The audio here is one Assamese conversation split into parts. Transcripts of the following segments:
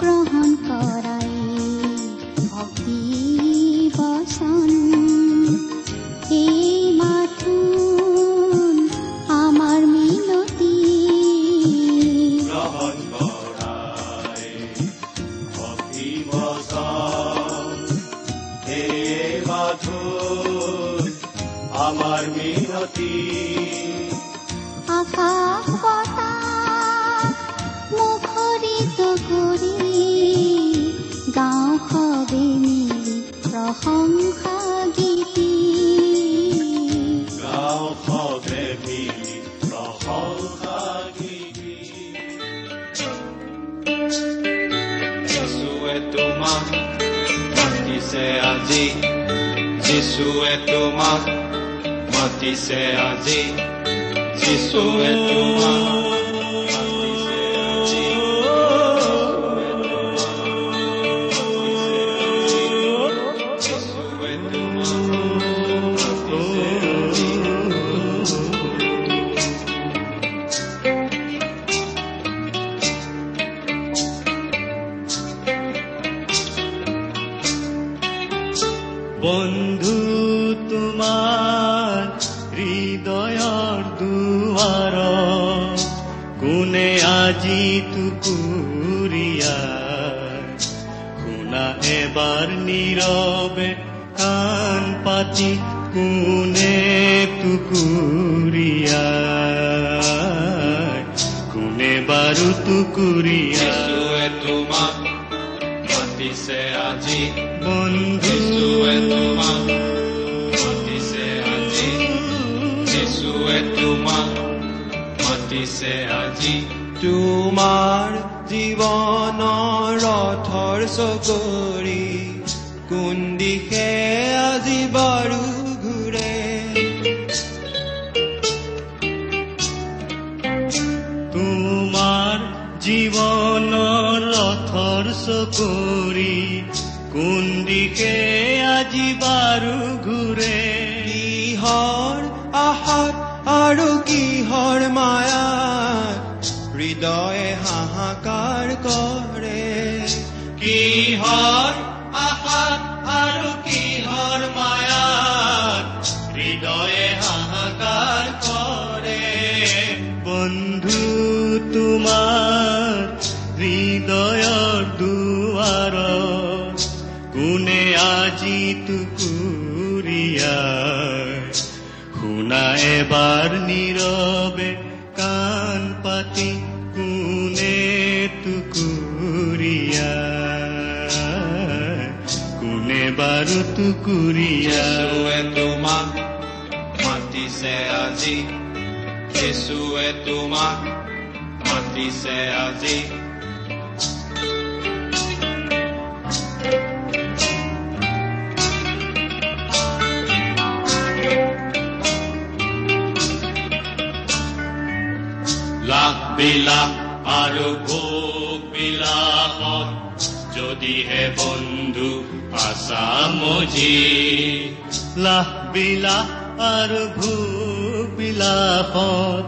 গ্ৰহণ কৰাই ভক্তি বচন তোমাক মাতিছে আজি। যিশুৱে তোমাক মাতিছে আজি যিশুৱে তোমাক কোনে টুকুৰিয়া কোনে বাৰু টুকুৰিয়া যিশুৱে তোমাক মাতিছে আজি। বন্ধু। তোমাক মাতিছে আজি। যিশুৱে তোমাক মাতিছে আজি। তোমাৰ জীৱনৰ ৰথৰ চকৰি কোন দিশে আজি বাৰু চকৰি কোন দিশে আজি বাৰু ঘূৰে কিহৰ আশাত আৰু কিহৰ মায়াত হৃদয়ে হাহাকাৰ কৰে আজি টুকুৰিয়া শুনা এবাৰ নীৰৱে কাণ পাতি কোনে টুকুৰিয়া কোনে বাৰু টুকুৰিয়া যিশুৱে তোমাক মাতিছে আজি যিশুৱে তোমাক মাতিছে আজি। বিলাস আৰু ভোগ বিলাসত যদিহে বন্ধু আচামজি লাখ বিলাস আৰু ভোগ বিলাসত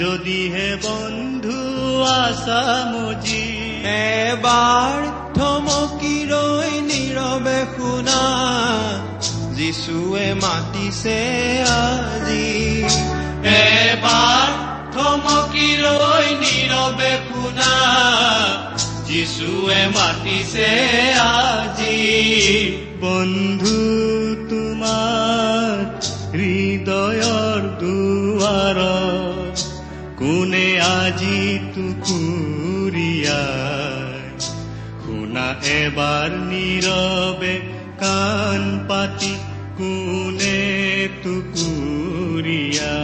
যদিহে বন্ধু আচামজি এবাৰ থমকি ৰৈ নীৰৱে শুনা যিচুৱে মাতিছে আজি। থমকি লৈ নীৰৱে শুনা যিচুৱে মাতিছে আজি বন্ধু তোমাৰ হৃদয়ৰ দুৱাৰ কোনে আজি টুকুৰিয়াই শুনা এবাৰ নীৰৱে কাণ পাতি কোনে টুকুৰিয়া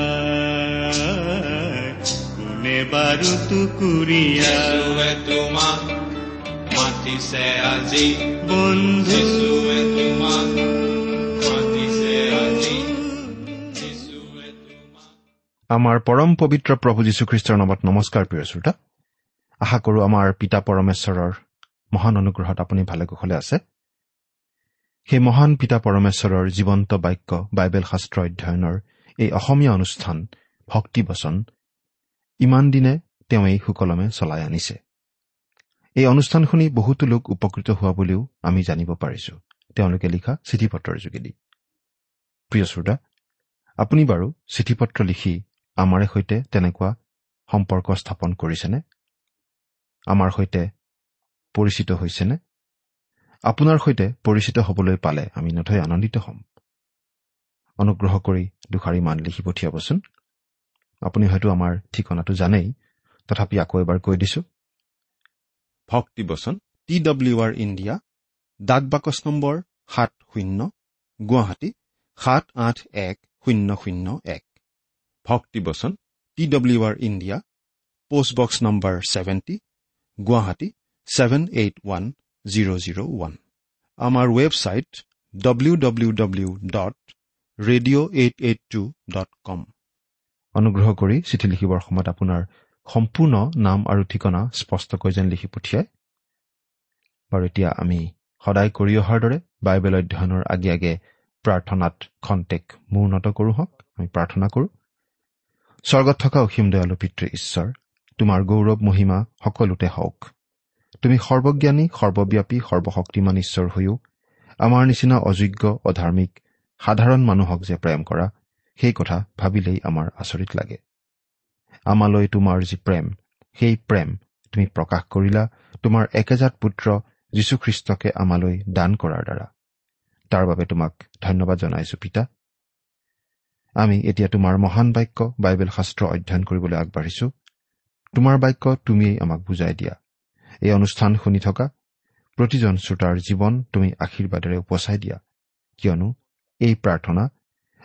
বাৰু টুকুৰিয়াই যীশুৱে তোমাক মাতিছে আজি বন্ধু তোমাক আমাৰ পৰম পবিত্ৰ প্ৰভু যীশুখ্ৰীষ্টৰ নামত নমস্কাৰ প্ৰিয় শ্ৰোতা। আশা কৰো আমাৰ পিতা পৰমেশ্বৰৰ মহান অনুগ্ৰহত আপুনি ভালে কুশলে আছে। সেই মহান পিতা পৰমেশ্বৰৰ জীৱন্ত বাক্য বাইবেল শাস্ত্ৰ অধ্যয়নৰ এই অসমীয়া অনুষ্ঠান ভক্তিবচন ইমান দিনে তেওঁ এই সুকলমে চলাই আনিছে। এই অনুষ্ঠান শুনি বহুতো লোক উপকৃত হোৱা বুলিও আমি জানিব পাৰিছো। তেওঁলোকে লিখা চিঠি পত্ৰৰ যোগেদি। প্ৰিয় শ্ৰোতা আপুনি বাৰু চিঠি পত্ৰ লিখি আমাৰে সৈতে তেনেকুৱা সম্পৰ্ক স্থাপন কৰিছেনে? আমাৰ সৈতে পৰিচিত হৈছেনে? আপোনাৰ সৈতে পৰিচিত হ'বলৈ পালে আমি নথৈ আনন্দিত হ'ম। অনুগ্ৰহ কৰি দুষাৰি মান লিখি পঠিয়াবচোন। আপুনি হয়তো আমাৰ ঠিকনাটো জানেই। তথাপি আকৌ এবাৰ কৈ দিছো। ভক্তিবচন টি ডব্লিউ আৰ ইণ্ডিয়া ডাক বাকচ নম্বৰ সাত শূন্য গুৱাহাটী সাত আঠ এক শূন্য শূন্য এক। ভক্তিবচন T W R India postbox number seventy Guwahati seven eight one zero' zero' one. আমাৰ website W W W dot radio' eight eight two dot com. অনুগ্ৰহ কৰি চিঠি লিখিবৰ সময়ত আপোনাৰ সম্পূৰ্ণ নাম আৰু ঠিকনা স্পষ্টকৈ যেন লিখি পঠিয়ায়। বাৰু এতিয়া আমি সদায় কৰি অহাৰ দৰে বাইবেল অধ্যয়নৰ আগে আগে প্ৰাৰ্থনাত খন্তেক মূৰ্ণত কৰোঁ হওক আমি প্ৰাৰ্থনা কৰোঁ। স্বৰ্গত থকা অসীম দয়ালু পিতৃ ঈশ্বৰ তোমাৰ গৌৰৱ মহিমা সকলোতে হওক। তুমি সৰ্বজ্ঞানী সৰ্বব্যাপী সৰ্বশক্তিমান ঈশ্বৰ হৈও আমাৰ নিচিনা অযোগ্য অধাৰ্মিক সাধাৰণ মানুহক যে প্ৰেম কৰা সেই কথা ভাবিলেই আমাৰ আচৰিত লাগে। আমালৈ তোমাৰ যি প্ৰেম সেই প্ৰেম তুমি প্ৰকাশ কৰিলা তোমাৰ একেজাত পুত্ৰ যীশুখ্ৰীষ্টকে আমালৈ দান কৰাৰ দ্বাৰা। তাৰ বাবে তোমাক ধন্যবাদ জনাইছো পিতা। আমি এতিয়া তোমাৰ মহান বাক্য বাইবেল শাস্ত্ৰ অধ্যয়ন কৰিবলৈ আগবাঢ়িছো। তোমাৰ বাক্য তুমিয়েই আমাক বুজাই দিয়া। এই অনুষ্ঠান শুনি থকা প্ৰতিজন শ্ৰোতাৰ জীৱন তুমি আশীৰ্বাদেৰে উপচাই দিয়া। কিয়নো এই প্ৰাৰ্থনা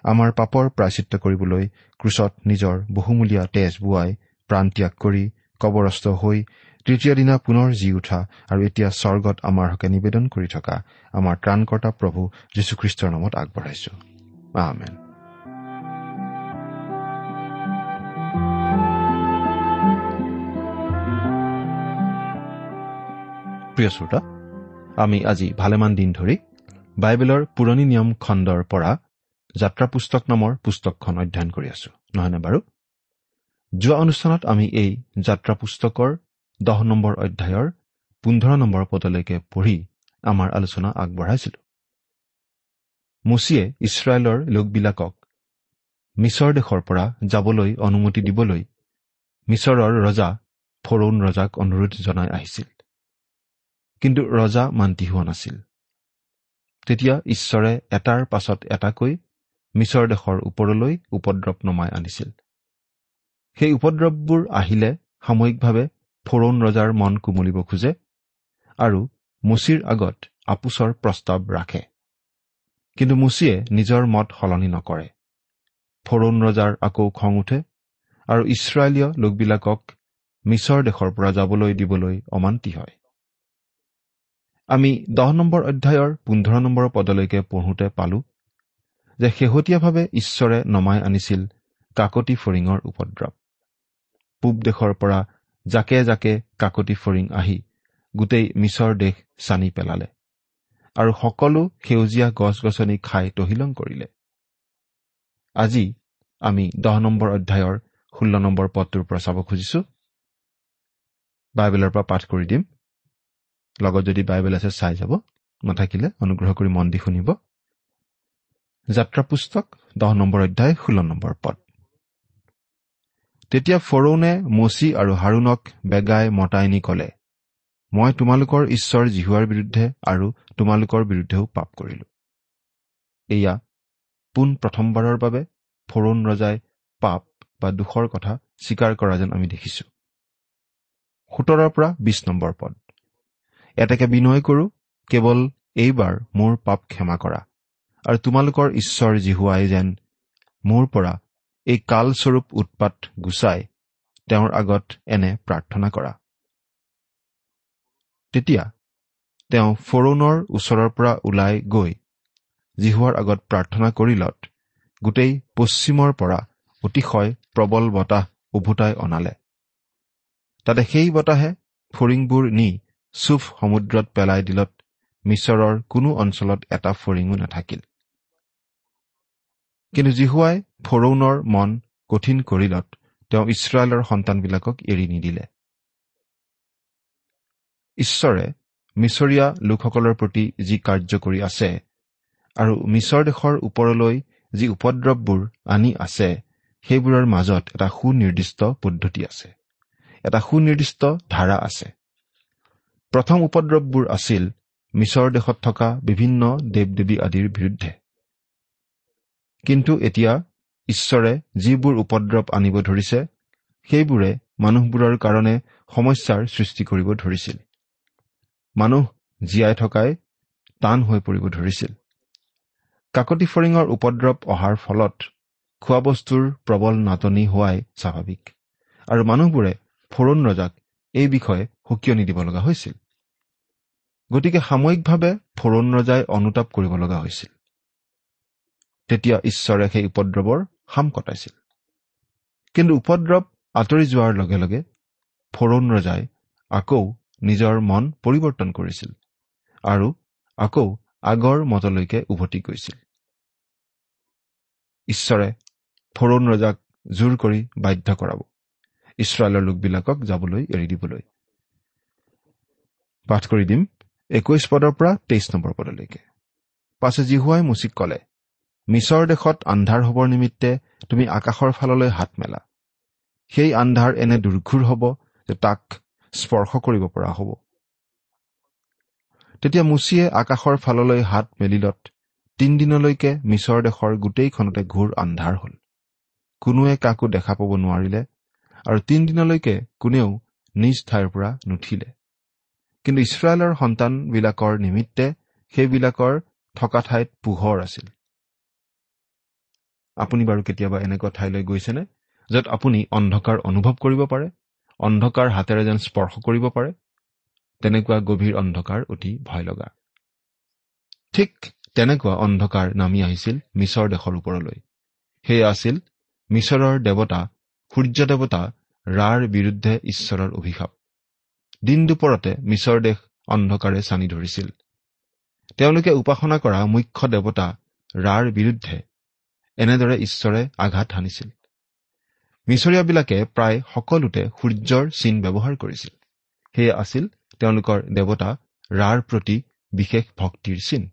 আমাৰ পাপৰ প্ৰাচিত্য কৰিবলৈ ক্ৰুচত নিজৰ বহুমূলীয়া তেজ বোৱাই প্ৰাণ ত্যাগ কৰি কবৰস্থ হৈ তৃতীয় দিনা পুনৰ জি উঠা আৰু এতিয়া স্বৰ্গত আমাৰ হকে নিবেদন কৰি থকা আমাৰ ত্ৰাণকৰ্তা প্ৰভু যীশুখ্ৰীষ্টৰ নামত আগবঢ়াইছো। আমেন। প্ৰিয় শ্ৰোতা আমি আজি ভালেমান দিন ধৰি বাইবেলৰ পুৰণি নিয়ম খণ্ডৰ পৰা যাত্ৰা পুস্তক নামৰ পুস্তকখন অধ্যয়ন কৰি আছো। নহয়নে বাৰু? যোৱা অনুষ্ঠানত আমি এই যাত্ৰা পুস্তকৰ দহ নম্বৰ অধ্যায়ৰ পোন্ধৰ নম্বৰ পদলৈকে পঢ়ি আমাৰ আলোচনা আগবঢ়াইছিলো। মুচিয়ে ইছৰাইলৰ লোকবিলাকক মিছৰ দেশৰ পৰা যাবলৈ অনুমতি দিবলৈ মিছৰৰ ৰজা ফৰৌন ৰজাক অনুৰোধ জনাই আহিছিল। কিন্তু ৰজা মান্তি হোৱা নাছিল। তেতিয়া ঈশ্বৰে এটাৰ পাছত এটাকৈ মিছৰ দেশৰ ওপৰলৈ উপদ্ৰৱ নমাই আনিছিল। সেই উপদ্ৰৱবোৰ আহিলে সাময়িকভাৱে ফৰৌন ৰজাৰ মন কোমলিব খোজে আৰু মুচিৰ আগত আপোচৰ প্ৰস্তাৱ ৰাখে। কিন্তু মুচিয়ে নিজৰ মত সলনি নকৰে। ফৰৌন ৰজাৰ আকৌ খং উঠে আৰু ইছৰাইলীয় লোকবিলাকক মিছৰ দেশৰ পৰা যাবলৈ দিবলৈ অমান্তি হয়। আমি দহ নম্বৰ অধ্যায়ৰ পোন্ধৰ নম্বৰ পদলৈকে পঢ়োঁতে পালো যে শেহতীয়াভাৱে ঈশ্বৰে নমাই আনিছিল কাকতি ফৰিঙৰ উপদ্ৰৱ। পূব দেশৰ পৰা জাকে জাকে কাকতি ফৰিং আহি গোটেই মিছৰ দেশ চানি পেলালে আৰু সকলো সেউজীয়া গছ গছনি খাই তহিলং কৰিলে। আজি আমি দহ নম্বৰ অধ্যায়ৰ ষোল্ল নম্বৰ পদটোৰ পৰা চাব খুজিছো। বাইবেলৰ পৰা পাঠ কৰি দিম। লগত যদি বাইবেল আছে চাই যাব। নাথাকিলে অনুগ্ৰহ কৰি মন দি শুনিব। যাত্ৰা পুস্তক দহ নম্বৰ অধ্যায় ষোল্ল নম্বৰ পদ। তেতিয়া ফৰৌনে মচি আৰু হাৰুণক বেগাই মতাই নি কলে মই তোমালোকৰ ঈশ্বৰ জিহুৱাৰ বিৰুদ্ধে আৰু তোমালোকৰ বিৰুদ্ধেও পাপ কৰিলো। এয়া পোন প্ৰথমবাৰৰ বাবে ফৰুণ ৰজাই পাপ বা দুখৰ কথা স্বীকাৰ কৰা যেন আমি দেখিছো। সোতৰৰ পৰা বিশ নম্বৰ পদ। এতেকে বিনয় কৰো কেৱল এইবাৰ মোৰ পাপ ক্ষমা কৰা। আৰু তোমালোকৰ ঈশ্বৰ জিহুৱাই যেন মোৰ পৰা এই কালস্বৰূপ উৎপাত গুচাই তেওঁৰ আগত এনে প্ৰাৰ্থনা কৰা। তেতিয়া তেওঁ ফৰৌনৰ ওচৰৰ পৰা ওলাই গৈ জিহুৱাৰ আগত প্ৰাৰ্থনা কৰিলত গোটেই পশ্চিমৰ পৰা অতিশয় প্ৰবল বতাহ উভতাই অনালে। তাতে সেই বতাহে ফৰিংবোৰ নি চুফ সমুদ্ৰত পেলাই দিলত মিছৰৰ কোনো অঞ্চলত এটা ফৰিঙো নাথাকিল। কিন্তু জিহুৱাই ফৰৌনৰ মন কঠিন কৰিলত তেওঁ ইছৰাইলৰ সন্তানবিলাকক এৰি নিদিলে। ঈশ্বৰে মিছৰীয়া লোকসকলৰ প্ৰতি যি কাৰ্য কৰি আছে আৰু মিছৰ দেশৰ ওপৰলৈ যি উপদ্ৰৱবোৰ আনি আছে সেইবোৰৰ মাজত এটা সুনিৰ্দিষ্ট পদ্ধতি আছে। এটা সুনিৰ্দিষ্ট ধাৰা আছে। প্ৰথম উপদ্ৰৱবোৰ আছিল মিছৰ দেশত থকা বিভিন্ন দেৱ দেৱী আদিৰ বিৰুদ্ধে। কিন্তু এতিয়া ঈশ্বৰে যিবোৰ উপদ্ৰৱ আনিব ধৰিছে সেইবোৰে মানুহবোৰৰ কাৰণে সমস্যাৰ সৃষ্টি কৰিব ধৰিছিল। মানুহ জীয়াই থকাই টান হৈ পৰিব ধৰিছিল। কাকতি ফৰিঙৰ উপদ্ৰৱ অহাৰ ফলত খোৱা বস্তুৰ প্ৰবল নাটনি হোৱাই স্বাভাৱিক আৰু মানুহবোৰে ফৰুণ ৰজাক এই বিষয়ে সকিয়নি দিব লগা হৈছিল। গতিকে সাময়িকভাৱে ফৰুণ ৰজাই অনুতাপ কৰিব লগা হৈছিল। তেতিয়া ঈশ্বৰে সেই উপদ্ৰৱৰ সাম কটাইছিল। কিন্তু উপদ্ৰৱ আঁতৰি যোৱাৰ লগে লগে ফৰুণ ৰজাই আকৌ নিজৰ মন পৰিৱৰ্তন কৰিছিল আৰু আকৌ আগৰ মতলৈকে উভতি গৈছিল। ঈশ্বৰে ফৰুণ ৰজাক জোৰ কৰি বাধ্য কৰাব ইছৰাইলৰ লোকবিলাকক যাবলৈ এৰি দিবলৈ। পাঠ কৰি দিম একৈশ পদৰ পৰা তেইছ নম্বৰ পদলৈকে। পাছে জিহুৱাই মুচিক কলে মিছৰ দেশত আন্ধাৰ হবৰ নিমিত্তে তুমি আকাশৰ ফাললৈ হাত মেলা। সেই আন্ধাৰ এনে দুৰ্ঘুৰ হ'ব যে তাক স্পৰ্শ কৰিব পৰা হ'ব। তেতিয়া মুচিয়ে আকাশৰ ফাললৈ হাত মেলিলত তিনিদিনলৈকে মিছৰ দেশৰ গোটেইখনতে ঘূৰ আন্ধাৰ হল। কোনোৱে কাকো দেখা পাব নোৱাৰিলে আৰু তিনিদিনলৈকে কোনেও নিজ ঠাইৰ পৰা নুঠিলে। কিন্তু ইছৰাইলৰ সন্তানবিলাকৰ নিমিত্তে সেইবিলাকৰ থকা ঠাইত পোহৰ আছিল। আপুনি বাৰু কেতিয়াবা এনেকুৱা ঠাইলৈ গৈছেনে য'ত আপুনি অন্ধকাৰ অনুভৱ কৰিব পাৰে অন্ধকাৰ হাতেৰে যেন স্পৰ্শ কৰিব পাৰে? তেনেকুৱা গভীৰ অন্ধকাৰ অতি ভয় লগা ঠিক তেনেকুৱা অন্ধকাৰ নামি আহিছিল মিছৰ দেশৰ ওপৰলৈ। সেয়া আছিল মিছৰৰ দেৱতা সূৰ্য দেৱতা ৰাৰ বিৰুদ্ধে ঈশ্বৰৰ অভিশাপ। দিন দুপৰতে মিছৰ দেশ অন্ধকাৰে চানি ধৰিছিল। তেওঁলোকে উপাসনা কৰা মুখ্য দেৱতা ৰাৰ বিৰুদ্ধে এনেদৰে ঈশ্বৰে আঘাত সানিছিল মিছৰীয়াবিলাকে প্ৰায় সকলোতে সূৰ্যৰ চিন ব্যৱহাৰ কৰিছিল। সেয়া আছিল তেওঁলোকৰ দেৱতা ৰাৰ প্ৰতি বিশেষ ভক্তিৰ চিন।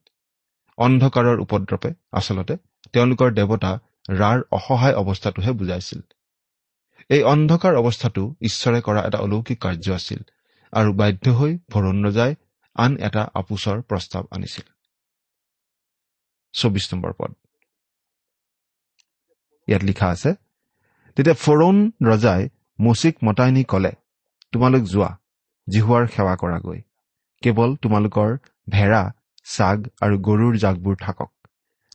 অন্ধকাৰৰ উপদ্ৰৱে আচলতে তেওঁলোকৰ দেৱতা ৰাৰ অসহায় অৱস্থাটোহে বুজাইছিল। এই অন্ধকাৰ অৱস্থাটো ঈশ্বৰে কৰা এটা অলৌকিক কাৰ্য আছিল আৰু বাধ্য হৈ ভৰুণ ৰজাই আন এটা আপোচৰ প্ৰস্তাৱ আনিছিল। চৌবিশ নম্বৰ পদ। ইয়াত লিখা আছে। তেতিয়া ফৰৌন ৰজাই মচিক মতাই নি কলে তোমালোক যোৱা জিহুৱাৰ সেৱা কৰাগৈ। কেৱল তোমালোকৰ ভেড়া ছাগ আৰু গৰুৰ জাকবোৰ থাকক।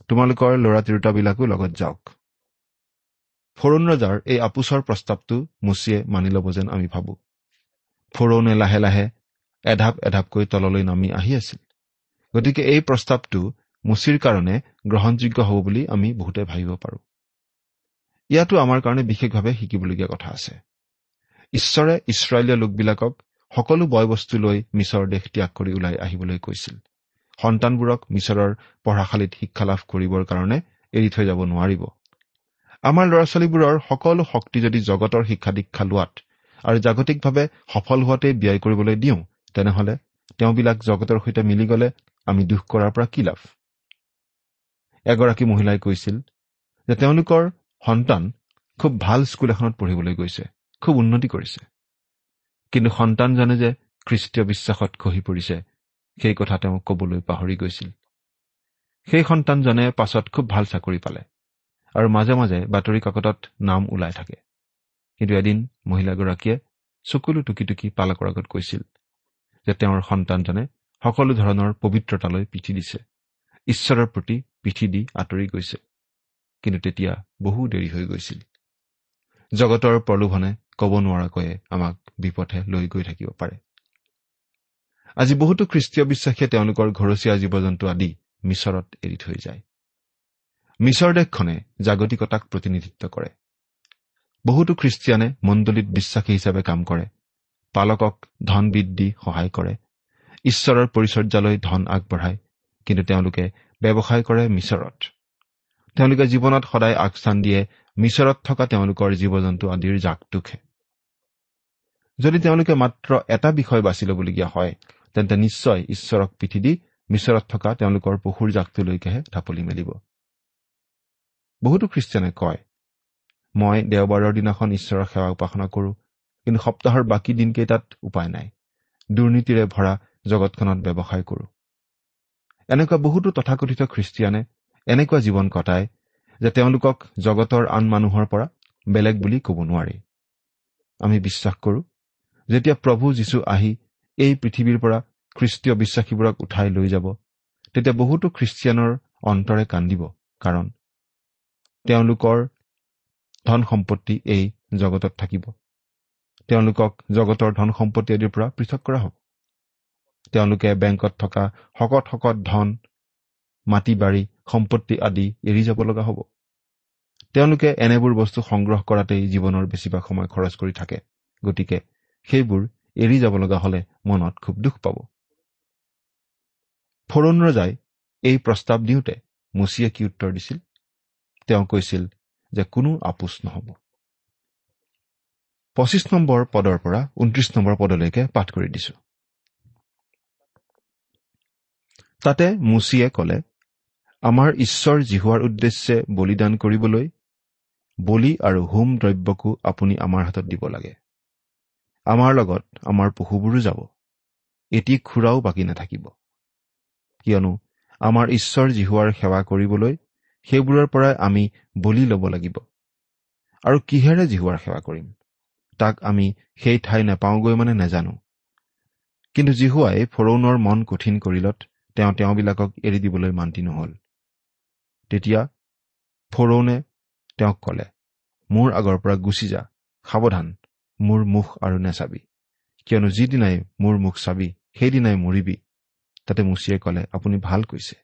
তোমালোকৰ ল'ৰা তিৰোতাবিলাকো লগত যাওক। ফৰুণ ৰজাৰ এই আপোচৰ প্ৰস্তাৱটো মুচিয়ে মানি ল'ব যেন আমি ভাবো। ফৰৌনে লাহে লাহে এধাপ এধাপকৈ তললৈ নামি আহি আছিল। গতিকে এই প্ৰস্তাৱটো মুচিৰ কাৰণে গ্ৰহণযোগ্য হ'ব বুলি আমি বহুতে ভাবিব পাৰোঁ। ইয়াতো আমাৰ কাৰণে বিশেষভাৱে শিকিবলগীয়া কথা আছে। ঈশ্বৰে ইছৰাইলীয় লোকবিলাকক সকলো বয় বস্তু লৈ মিছৰ দেশ ত্যাগ কৰি ওলাই আহিবলৈ কৈছিল। সন্তানবোৰক মিছৰৰ পঢ়াশালীত শিক্ষা লাভ কৰিবৰ কাৰণে এৰি থৈ যাব নোৱাৰিব। আমাৰ ল'ৰা ছোৱালীবোৰৰ সকলো শক্তি যদি জগতৰ শিক্ষা দীক্ষা লোৱাত আৰু জাগতিকভাৱে সফল হোৱাতেই ব্যয় কৰিবলৈ দিওঁ তেনেহলে তেওঁবিলাক জগতৰ সৈতে মিলি গলে আমি দুখ কৰাৰ পৰা কি লাভ? এগৰাকী মহিলাই কৈছিল যে তেওঁলোকৰ সন্তান খুব ভাল স্কুল এখনত পঢ়িবলৈ গৈছে খুব উন্নতি কৰিছে। কিন্তু সন্তানজনে যে খ্ৰীষ্টীয় বিশ্বাসত খহি পৰিছে সেই কথা তেওঁ কবলৈ পাহৰি গৈছিল। সেই সন্তানজনে পাছত খুব ভাল চাকৰি পালে আৰু মাজে মাজে বাতৰি কাকতত নাম ওলাই থাকে। কিন্তু এদিন মহিলাগৰাকীয়ে চকুলো টুকি টুকি পালকৰ আগত কৈছিল যে তেওঁৰ সন্তানজনে সকলো ধৰণৰ পবিত্ৰতালৈ পিঠি দিছে ঈশ্বৰৰ প্ৰতি পিঠি দি আঁতৰি গৈছে। কিন্তু তেতিয়া বহু দেৰি হৈ গৈছিল। জগতৰ প্ৰলোভনে ক'ব নোৱাৰাকৈয়ে আমাক বিপথে লৈ গৈ থাকিব পাৰে। আজি বহুতো খ্ৰীষ্টীয় বিশ্বাসীয়ে তেওঁলোকৰ ঘৰচীয়া জীৱ জন্তু আদি মিছৰত এৰি থৈ যায়। মিছৰ দেশখনে জাগতিকতাক প্ৰতিনিধিত্ব কৰে। বহুতো খ্ৰীষ্টিয়ানে মণ্ডলীত বিশ্বাসী হিচাপে কাম কৰে। পালকক ধন বৃদ্ধি সহায় কৰে। ঈশ্বৰৰ পৰিচৰ্যালৈ ধন আগবঢ়ায়। কিন্তু তেওঁলোকে ব্যৱসায় কৰে মিছৰত। তেওঁলোকে জীৱনত সদায় আগস্থান দিয়ে মিছৰত থকা তেওঁলোকৰ জীৱ জন্তু আদিৰ জাকটোকহে যদি তেওঁলোকে মাত্ৰ এটা বিষয় বাছি ল'বলগীয়া হয় তেন্তে নিশ্চয় ঈশ্বৰক পিঠি দি মিছৰত থকা তেওঁলোকৰ পশুৰ জাকটোলৈকেহে ঢাপলি মেলিব। বহুতো খ্ৰীষ্টিয়ানে কয় মই দেওবাৰৰ দিনাখন ঈশ্বৰৰ সেৱা উপাসনা কৰো কিন্তু সপ্তাহৰ বাকী দিনকেইটাত উপায় নাই। দুৰ্নীতিৰে ভৰা জগতখনত ব্যৱসায় কৰো। এনেকুৱা বহুতো তথাকথিত খ্ৰীষ্টিয়ানে এনেকুৱা জীৱন কটায় যে তেওঁলোকক জগতৰ আন মানুহৰ পৰা বেলেগ বুলি ক'ব নোৱাৰি। আমি বিশ্বাস কৰো যেতিয়া প্ৰভু যীশু আহি এই পৃথিৱীৰ পৰা খ্ৰীষ্টীয় বিশ্বাসীবোৰক উঠাই লৈ যাব তেতিয়া বহুতো খ্ৰীষ্টিয়ানৰ অন্তৰে কান্দিব কাৰণ তেওঁলোকৰ ধন সম্পত্তি এই জগতত থাকিব। তেওঁলোকক জগতৰ ধন সম্পত্তি আদিৰ পৰা পৃথক কৰা হ'ব। তেওঁলোকে বেংকত থকা শকত শকত ধন মাটি বাৰী সম্পত্তি আদি এৰি যাব লগা হ'ব। তেওঁলোকে এনেবোৰ বস্তু সংগ্ৰহ কৰাতেই জীৱনৰ বেছিভাগ সময় খৰচ কৰি থাকে। গতিকে সেইবোৰ এৰি যাব লগা হলে মনত খুব দুখ পাব। ফৰণ ৰজাই এই প্ৰস্তাৱ দিওঁতে মুচিয়ে কি উত্তৰ দিছিল? তেওঁ কৈছিল যে কোনো আপোচ নহব। পঁচিছ নম্বৰ পদৰ পৰা ঊনত্ৰিশ নম্বৰ পদলৈকে পাঠ কৰি দিছো। তাতে মুচিয়ে কলে আমাৰ ঈশ্বৰ জিহুৱাৰ উদ্দেশ্যে বলিদান কৰিবলৈ বলি আৰু হোম দ্ৰব্যকো আপুনি আমাৰ হাতত দিব লাগে। আমাৰ লগত আমাৰ পশুবোৰো যাব। এটি খুৰাও বাকী নাথাকিব। কিয়নো আমাৰ ঈশ্বৰ জিহুৱাৰ সেৱা কৰিবলৈ সেইবোৰৰ পৰাই আমি বলি ল'ব লাগিব। আৰু কিহেৰে জিহুৱাৰ সেৱা কৰিম? তাক আমি সেই ঠাই নাপাওঁগৈ মানে নেজানো। কিন্তু জিহুৱাই ফৰৌনৰ মন কঠিন কৰিলত তেওঁ তেওঁবিলাকক এৰি দিবলৈ মান্তি নহল। তেতিয়া ফৰৌনে তেওঁক কলে মোৰ আগৰ পৰা গুচি যা সাৱধান মোৰ মুখ আৰু নেচাবি। কিয়নো যিদিনাই মোৰ মুখ চাবি সেইদিনাই মৰিবি। তাতে মুচিয়ে কলে আপুনি ভাল কৈছে।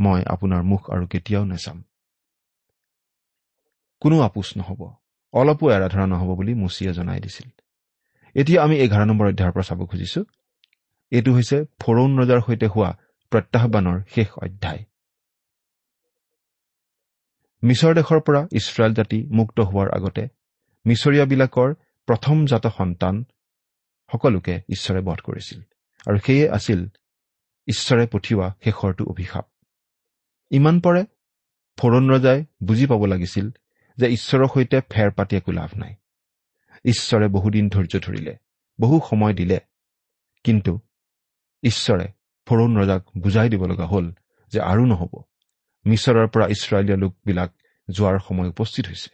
মই আপোনাৰ মুখ আৰু কেতিয়াও নেচাম। কোনো আপোচ নহব। অলপো এৰাধৰা নহব বুলি মুচিয়ে জনাই দিছিল। এতিয়া আমি এঘাৰ নম্বৰ অধ্যায়ৰ পৰা চাব খুজিছো। এইটো হৈছে ফৰৌন ৰজাৰ সৈতে হোৱা প্ৰত্যাহ্বানৰ শেষ অধ্যায়। মিছৰ দেশৰ পৰা ইছৰাইল জাতি মুক্ত হোৱাৰ আগতে মিছৰীয়াবিলাকৰ প্ৰথম জাত সন্তান সকলোকে ঈশ্বৰে বধ কৰিছিল। আৰু সেয়ে আছিল ঈশ্বৰে পঠিওৱা শেষৰটো অভিশাপ। ইমান পৰে ফৰণ ৰজাই বুজি পাব লাগিছিল যে ঈশ্বৰৰ সৈতে ফেৰ পাতি একো লাভ নাই। ঈশ্বৰে বহুদিন ধৈৰ্য ধৰিলে বহু সময় দিলে। কিন্তু ঈশ্বৰে ফৰৌন ৰজাক বুজাই দিব লগা হ'ল যে আৰু নহ'ব। মিছৰৰ পৰা ইছৰাইলীয়া লোকবিলাক যোৱাৰ সময় উপস্থিত হৈছে।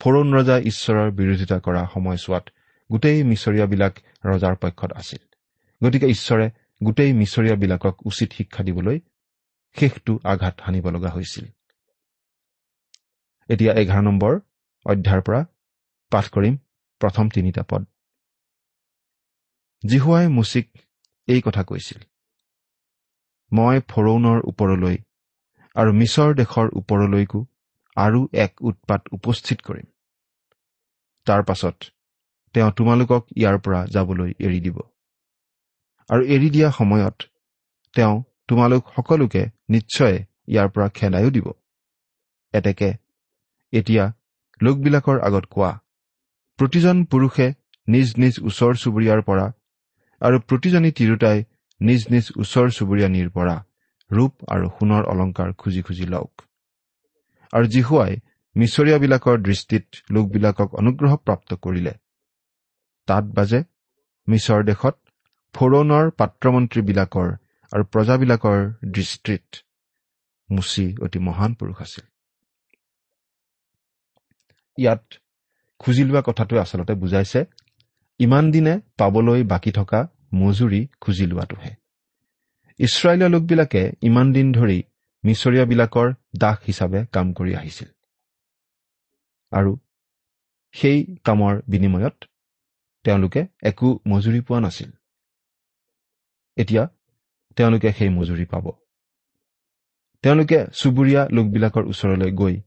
ফৰৌন ৰজাই ঈশ্বৰৰ বিৰোধিতা কৰা সময়ছোৱাত গোটেই মিছৰীয়াবিলাক ৰজাৰ পক্ষত আছিল। গতিকে ঈশ্বৰে গোটেই মিছৰীয়াবিলাকক উচিত শিক্ষা দিবলৈ শেষটো আঘাত সানিব লগা হৈছিল। এতিয়া এঘাৰ নম্বৰ অধ্যায়ৰ পৰা পাঠ কৰিম প্ৰথম তিনিটা পদ। জিহুৱাই মুচিক এই কথা কৈছিল মই ফৰৌনৰ ওপৰলৈ আৰু মিছৰ দেশৰ ওপৰলৈকো আৰু এক উৎপাত উপস্থিত কৰিম। তাৰ পাছত তেওঁ তোমালোকক ইয়াৰ পৰা যাবলৈ এৰি দিব। আৰু এৰি দিয়া সময়ত তেওঁ তোমালোক সকলোকে নিশ্চয় ইয়াৰ পৰা খেদায়ো দিব। এতেকে এতিয়া লোকবিলাকৰ আগত কোৱা প্ৰতিজন পুৰুষে নিজ নিজ ওচৰ চুবুৰীয়াৰ পৰা আৰু প্ৰতিজনী তিৰোতাই নিজ নিজ ওচৰ চুবুৰীয়ানীৰ পৰা ৰূপ আৰু সোণৰ অলংকাৰ খুজি খুজি লওক। আৰু জিহুৱাই মিছৰীয়াবিলাকৰ দৃষ্টিত লোকবিলাকক অনুগ্ৰহ প্ৰাপ্ত কৰিলে। তাত বাজে মিছৰ দেশত ফৰৌনৰ পাত্ৰমন্ত্ৰীবিলাকৰ আৰু প্ৰজাবিলাকৰ দৃষ্টিত মুচি অতি মহান পুৰুষ আছিল। ইয়াত খুজি লোৱা কথাটোৱে আচলতে বুজাইছে ইমান দিনে পাবলৈ বাকী থকা মজুৰি খুজি লোৱাটোহে। ইছৰাইলীয় লোকবিলাকে ইমান দিন ধৰি মিছৰীয়াবিলাকৰ দাস হিচাপে কাম কৰি আহিছিল। আৰু সেই কামৰ বিনিময়ত তেওঁলোকে একো মজুৰি পোৱা নাছিল। এতিয়া তেওঁলোকে সেই মজুৰি পাব। তেওঁলোকে চুবুৰীয়া লোকবিলাকৰ ওচৰলৈ গৈ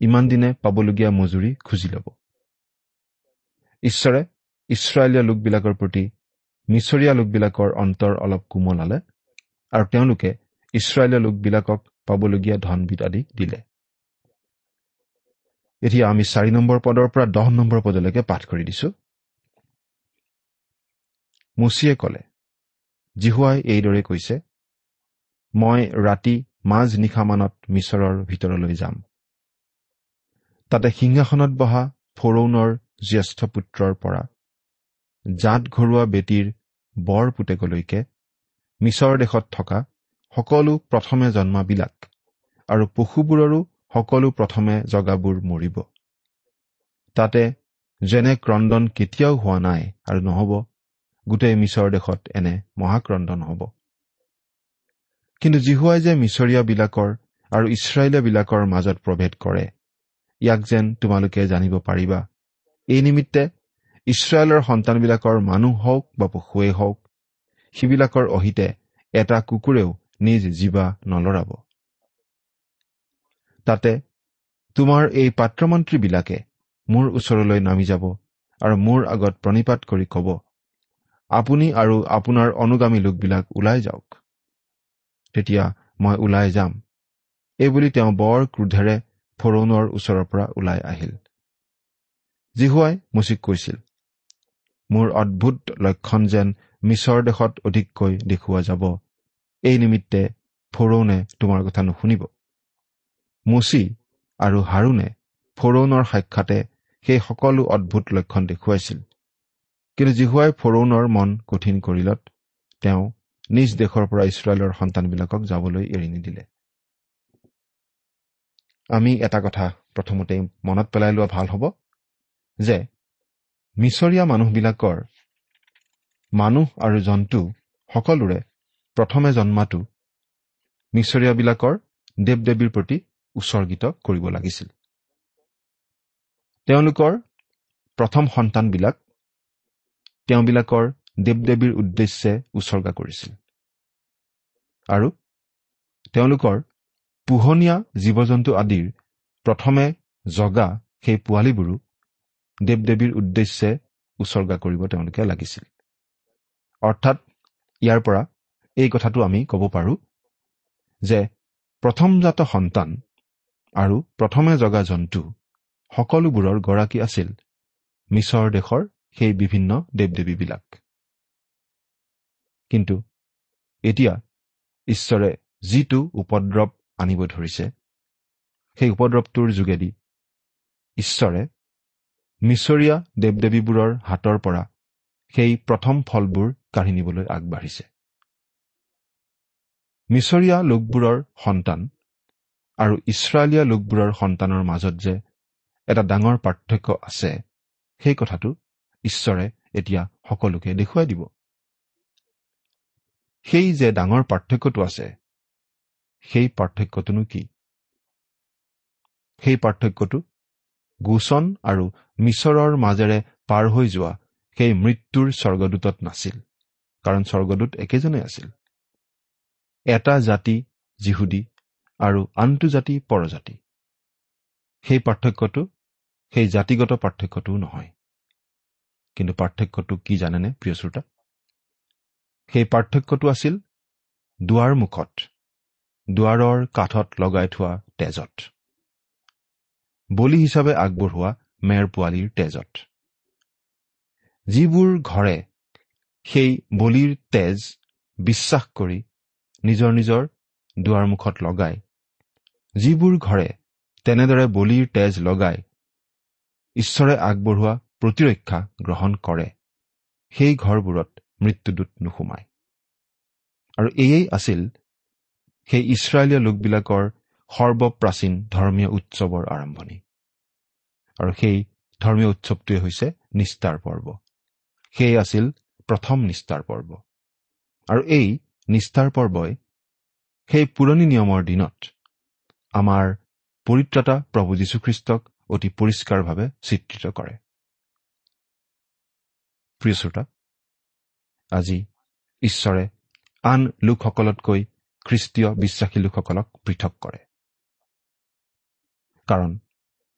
ইমান দিনে পাবলগীয়া মজুৰি খুজি ল'ব। ঈশ্বৰে ইছৰাইলীয়া লোকবিলাকৰ প্ৰতি মিছৰীয়া লোকবিলাকৰ অন্তৰ অলপ কোমলালে আৰু তেওঁলোকে ইছৰাইলীয়া লোকবিলাকক পাবলগীয়া ধনবিধ আদি দিলে। এতিয়া আমি চাৰি নম্বৰ পদৰ পৰা দহ নম্বৰ পদলৈকে পাঠ কৰি দিছো। মুচিয়ে কলে জিহুৱাই এইদৰে কৈছে মই ৰাতি মাজ নিশামানত মিছৰৰ ভিতৰলৈ যাম। তাতে সিংহাসনত বহা ফৰৌনৰ জ্যেষ্ঠ পুত্ৰৰ পৰা জাত ঘৰুৱা বেটীৰ বৰ পুতেকলৈকে মিছৰ দেশত থকা সকলো প্ৰথমে জন্মাবিলাক আৰু পশুবোৰৰো সকলো প্ৰথমে জগাবোৰ মৰিব। তাতে যেনে ক্ৰদন কেতিয়াও হোৱা নাই আৰু নহব গোটেই মিছৰ দেশত এনে মহাক্ৰদন হ'ব। কিন্তু জিহুৱাই যে মিছৰীয়াবিলাকৰ আৰু ইছৰাইলীয়াবিলাকৰ মাজত প্ৰভেদ কৰে ইয়াক যেন তোমালোকে জানিব পাৰিবা। এই নিমিত্তে ইছৰাইলৰ সন্তানবিলাকৰ মানুহ হওক বা পশুৱেই হওক সিবিলাকৰ অহিতে এটা কুকুৰেও নিজ জীৱা নলৰাব। তাতে তোমাৰ এই পাত্ৰমন্ত্ৰীবিলাকে মোৰ ওচৰলৈ নামি যাব আৰু মোৰ আগত প্ৰণিপাত কৰি কব আপুনি আৰু আপোনাৰ অনুগামী লোকবিলাক ওলাই যাওক। তেতিয়া মই ওলাই যাম। এইবুলি তেওঁ বৰ ক্ৰোধেৰে ফৰৌনৰ ওচৰৰ পৰা ওলাই আহিল। জিহুৱাই মুচিক কৈছিল মোৰ অদ্ভুত লক্ষণ যেন মিছৰ দেশত অধিককৈ দেখুওৱা যাব। এই নিমিত্তে ফৰৌনে তোমাৰ কথা নুশুনিব। মুচি আৰু হাৰুণে ফৰৌনৰ সাক্ষাতে সেই সকলো অদ্ভুত লক্ষণ দেখুৱাইছিল। কিন্তু জিহুৱাই ফৰৌনৰ মন কঠিন কৰিলত তেওঁ নিজ দেশৰ পৰা ইছৰাইলৰ সন্তানবিলাকক যাবলৈ এৰি নিদিলে। আমি এটা কথা প্ৰথমতে মনত পেলাই লোৱা ভাল হ'ব যে মিছৰীয়া মানুহবিলাকৰ মানুহ আৰু জন্তু সকলোৰে প্ৰথমে জন্মাটো মিছৰীয়াবিলাকৰ দেৱ দেৱীৰ প্ৰতি উৎসৰ্গিত কৰিব লাগিছিল। তেওঁলোকৰ প্ৰথম সন্তানবিলাক তেওঁবিলাকৰ দেৱ দেৱীৰ উদ্দেশ্যে উৎসৰ্গা কৰিছিল। আৰু তেওঁলোকৰ পোহনীয়া জীৱ জন্তু আদিৰ প্ৰথমে জগা সেই পোৱালীবোৰো দেৱ দেৱীৰ উদ্দেশ্যে উৎসৰ্গা কৰিব তেওঁলোকে লাগিছিল। অৰ্থাৎ ইয়াৰ পৰা এই কথাটো আমি ক'ব পাৰোঁ যে প্ৰথমজাত সন্তান আৰু প্ৰথমে জগা জন্তু সকলোবোৰৰ গৰাকী আছিল মিছৰ দেশৰ সেই বিভিন্ন দেৱ দেৱীবিলাক কিন্তু এতিয়া ঈশ্বৰে যিটো উপদ্ৰৱ আনিব ধৰিছে সেই উপদ্ৰৱটোৰ যোগেদি ঈশ্বৰে মিছৰীয়া দেৱ দেৱীবোৰৰ হাতৰ পৰা সেই প্ৰথম ফলবোৰ কাঢ়ি নিবলৈ আগবাঢ়িছে। মিছৰীয়া লোকবোৰৰ সন্তান আৰু ইছৰাইলীয়া লোকবোৰৰ সন্তানৰ মাজত যে এটা ডাঙৰ পাৰ্থক্য আছে সেই কথাটো ঈশ্বৰে এতিয়া সকলোকে দেখুৱাই দিব। সেই যে ডাঙৰ পাৰ্থক্যটো আছে সেই পাৰ্থক্যটোনো কি? সেই পাৰ্থক্যটো গোচন আৰু মিছৰৰ মাজেৰে পাৰ হৈ যোৱা সেই মৃত্যুৰ স্বৰ্গদূতত নাছিল। কাৰণ স্বৰ্গদূত একেজনে আছিল। এটা জাতি যিহুদী আৰু আনটো জাতি পৰজাতি। সেই পাৰ্থক্যটো সেই জাতিগত পাৰ্থক্যটোও নহয়। কিন্তু পাৰ্থক্যটো কি জানেনে প্ৰিয় শ্ৰোতা? সেই পাৰ্থক্যটো আছিল দুৱাৰ মুখত দুৱাৰৰ কাঠত লগাই থোৱা তেজত। বলি হিচাপে আগবঢ়োৱা মেৰ পোৱালীৰ তেজত। যিবোৰ ঘৰে সেই বলিৰ তেজ বিশ্বাস কৰি নিজৰ নিজৰ দুৱাৰমুখত লগাই। যিবোৰ ঘৰে তেনেদৰে বলিৰ তেজ লগাই ঈশ্বৰে আগবঢ়োৱা প্ৰতিৰক্ষা গ্ৰহণ কৰে সেই ঘৰবোৰত মৃত্যুদূত নোসোমায়। আৰু এয়েই আছিল সেই ইছৰাইলীয় লোকবিলাকৰ সৰ্বপ্ৰাচীন ধৰ্মীয় উৎসৱৰ আৰম্ভণি। আৰু সেই ধৰ্মীয় উৎসৱটোৱে হৈছে নিষ্ঠাৰ পৰ্ব। সেয়ে আছিল প্ৰথম নিষ্ঠাৰ পৰ্ব। আৰু এই নিষ্ঠাৰ পৰ্বই সেই পুৰণি নিয়মৰ দিনত আমাৰ পৰিত্ৰতা প্ৰভু যীশুখ্ৰীষ্টক অতি পৰিষ্কাৰভাৱে চিত্ৰিত কৰে। প্ৰিয় শ্ৰোতা আজি ঈশ্বৰে আন লোকসকলতকৈ খ্ৰীষ্টীয় বিশ্বাসী লোকসকলক পৃথক কৰে। কাৰণ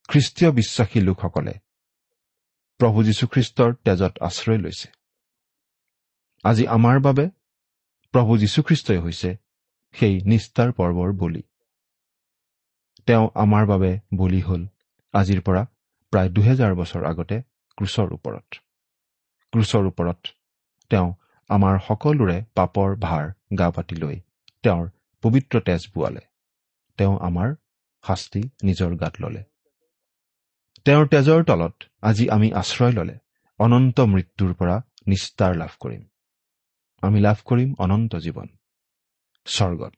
খ্ৰীষ্টীয় বিশ্বাসী লোকসকলে প্ৰভু যীশুখ্ৰীষ্টৰ তেজত আশ্ৰয় লৈছে। আজি আমাৰ বাবে প্ৰভু যীশুখ্ৰীষ্টই হৈছে সেই নিষ্ঠাৰ পৰ্বৰ বলি। তেওঁ আমাৰ বাবে বলি হ'ল আজিৰ পৰা প্ৰায় দুহেজাৰ বছৰ আগতে ক্ৰুচৰ ওপৰত। ক্ৰুচৰ ওপৰত তেওঁ আমাৰ সকলোৰে পাপৰ ভাৰ গা পাতি লৈ তেওঁৰ পবিত্ৰ তেজ বোৱালে। তেওঁ আমাৰ শাস্তি নিজৰ গাত ললে। তেওঁৰ তেজৰ তলত আজি আমি আশ্ৰয় ললে অনন্ত মৃত্যুৰ পৰা নিস্তাৰ লাভ কৰিম। আমি লাভ কৰিম অনন্ত জীৱন। স্বৰ্গত।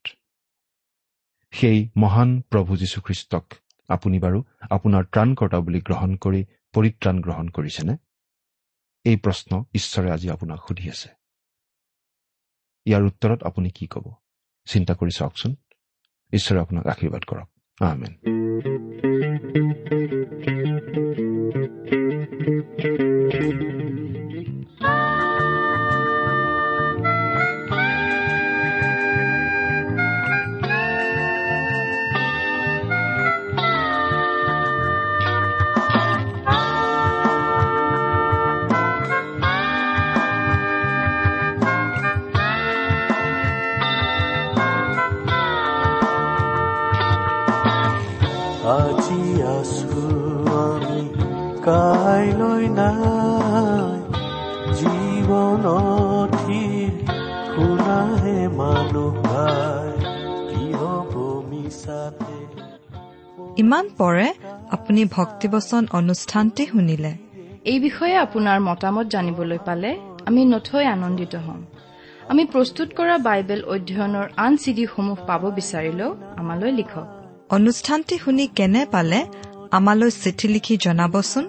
সেই মহান প্ৰভু যীশুখ্ৰীষ্টক আপুনি বাৰু আপোনাৰ ত্ৰাণকৰ্তা বুলি গ্ৰহণ কৰি পৰিত্ৰাণ গ্ৰহণ কৰিছেনে? এই প্ৰশ্ন ঈশ্বৰে আজি আপোনাক সুধি আছে। ইয়াৰ উত্তৰত আপুনি কি ক'ব? চিন্তা কৰি চাওকচোন। ঈশ্বৰে আপোনাক আশীৰ্বাদ কৰক। আমেন। নাই। জীৱনথিৰ শুনাহে মানুহ ভাই কি হ'ব মিছাতে? ইমান পৰে আপুনি ভক্তিবচন অনুষ্ঠানটি শুনিলে। এই বিষয়ে আপোনাৰ মতামত জানিবলৈ পালে আমি নথৈ আনন্দিত হ'ম। আমি প্ৰস্তুত কৰা বাইবেল অধ্যয়নৰ আন চিডিসমূহ পাব বিচাৰিলেও আমালৈ লিখক। অনুষ্ঠানটি শুনি কেনে পালে আমালৈ চিঠি লিখি জনাবচোন।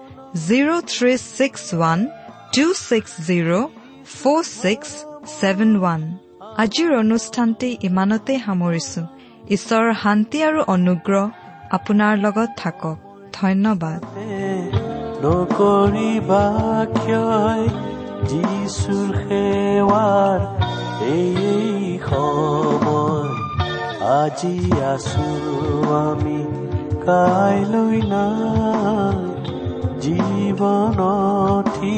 zero' three six one two six zero' four six seven one আজিৰ অনুষ্ঠানটি ইমানতে সামৰিছো। ঈশ্বৰৰ শান্তি আৰু অনুগ্ৰহ আপোনাৰ লগত থাকক। ধন্যবাদ। আজি আছো আমি কাইলৈ নাই। জীৱনথি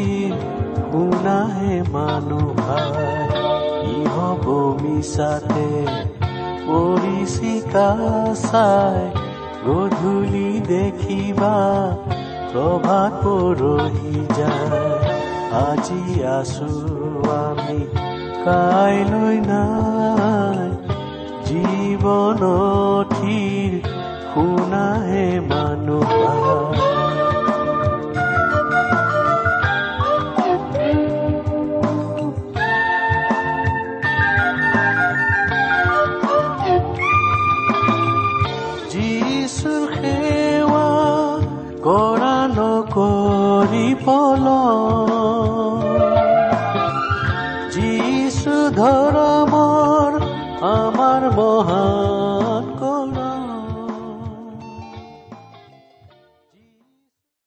শুনাহে কি হ'ব মিছাতে? পৰিচিকা চাই গধূলি দেখিবা প্ৰভাত পৰহি যায়। আজি আছো আমি কাইলৈ নাই। জীৱনথিৰ শুনাহে মানুহ কৰা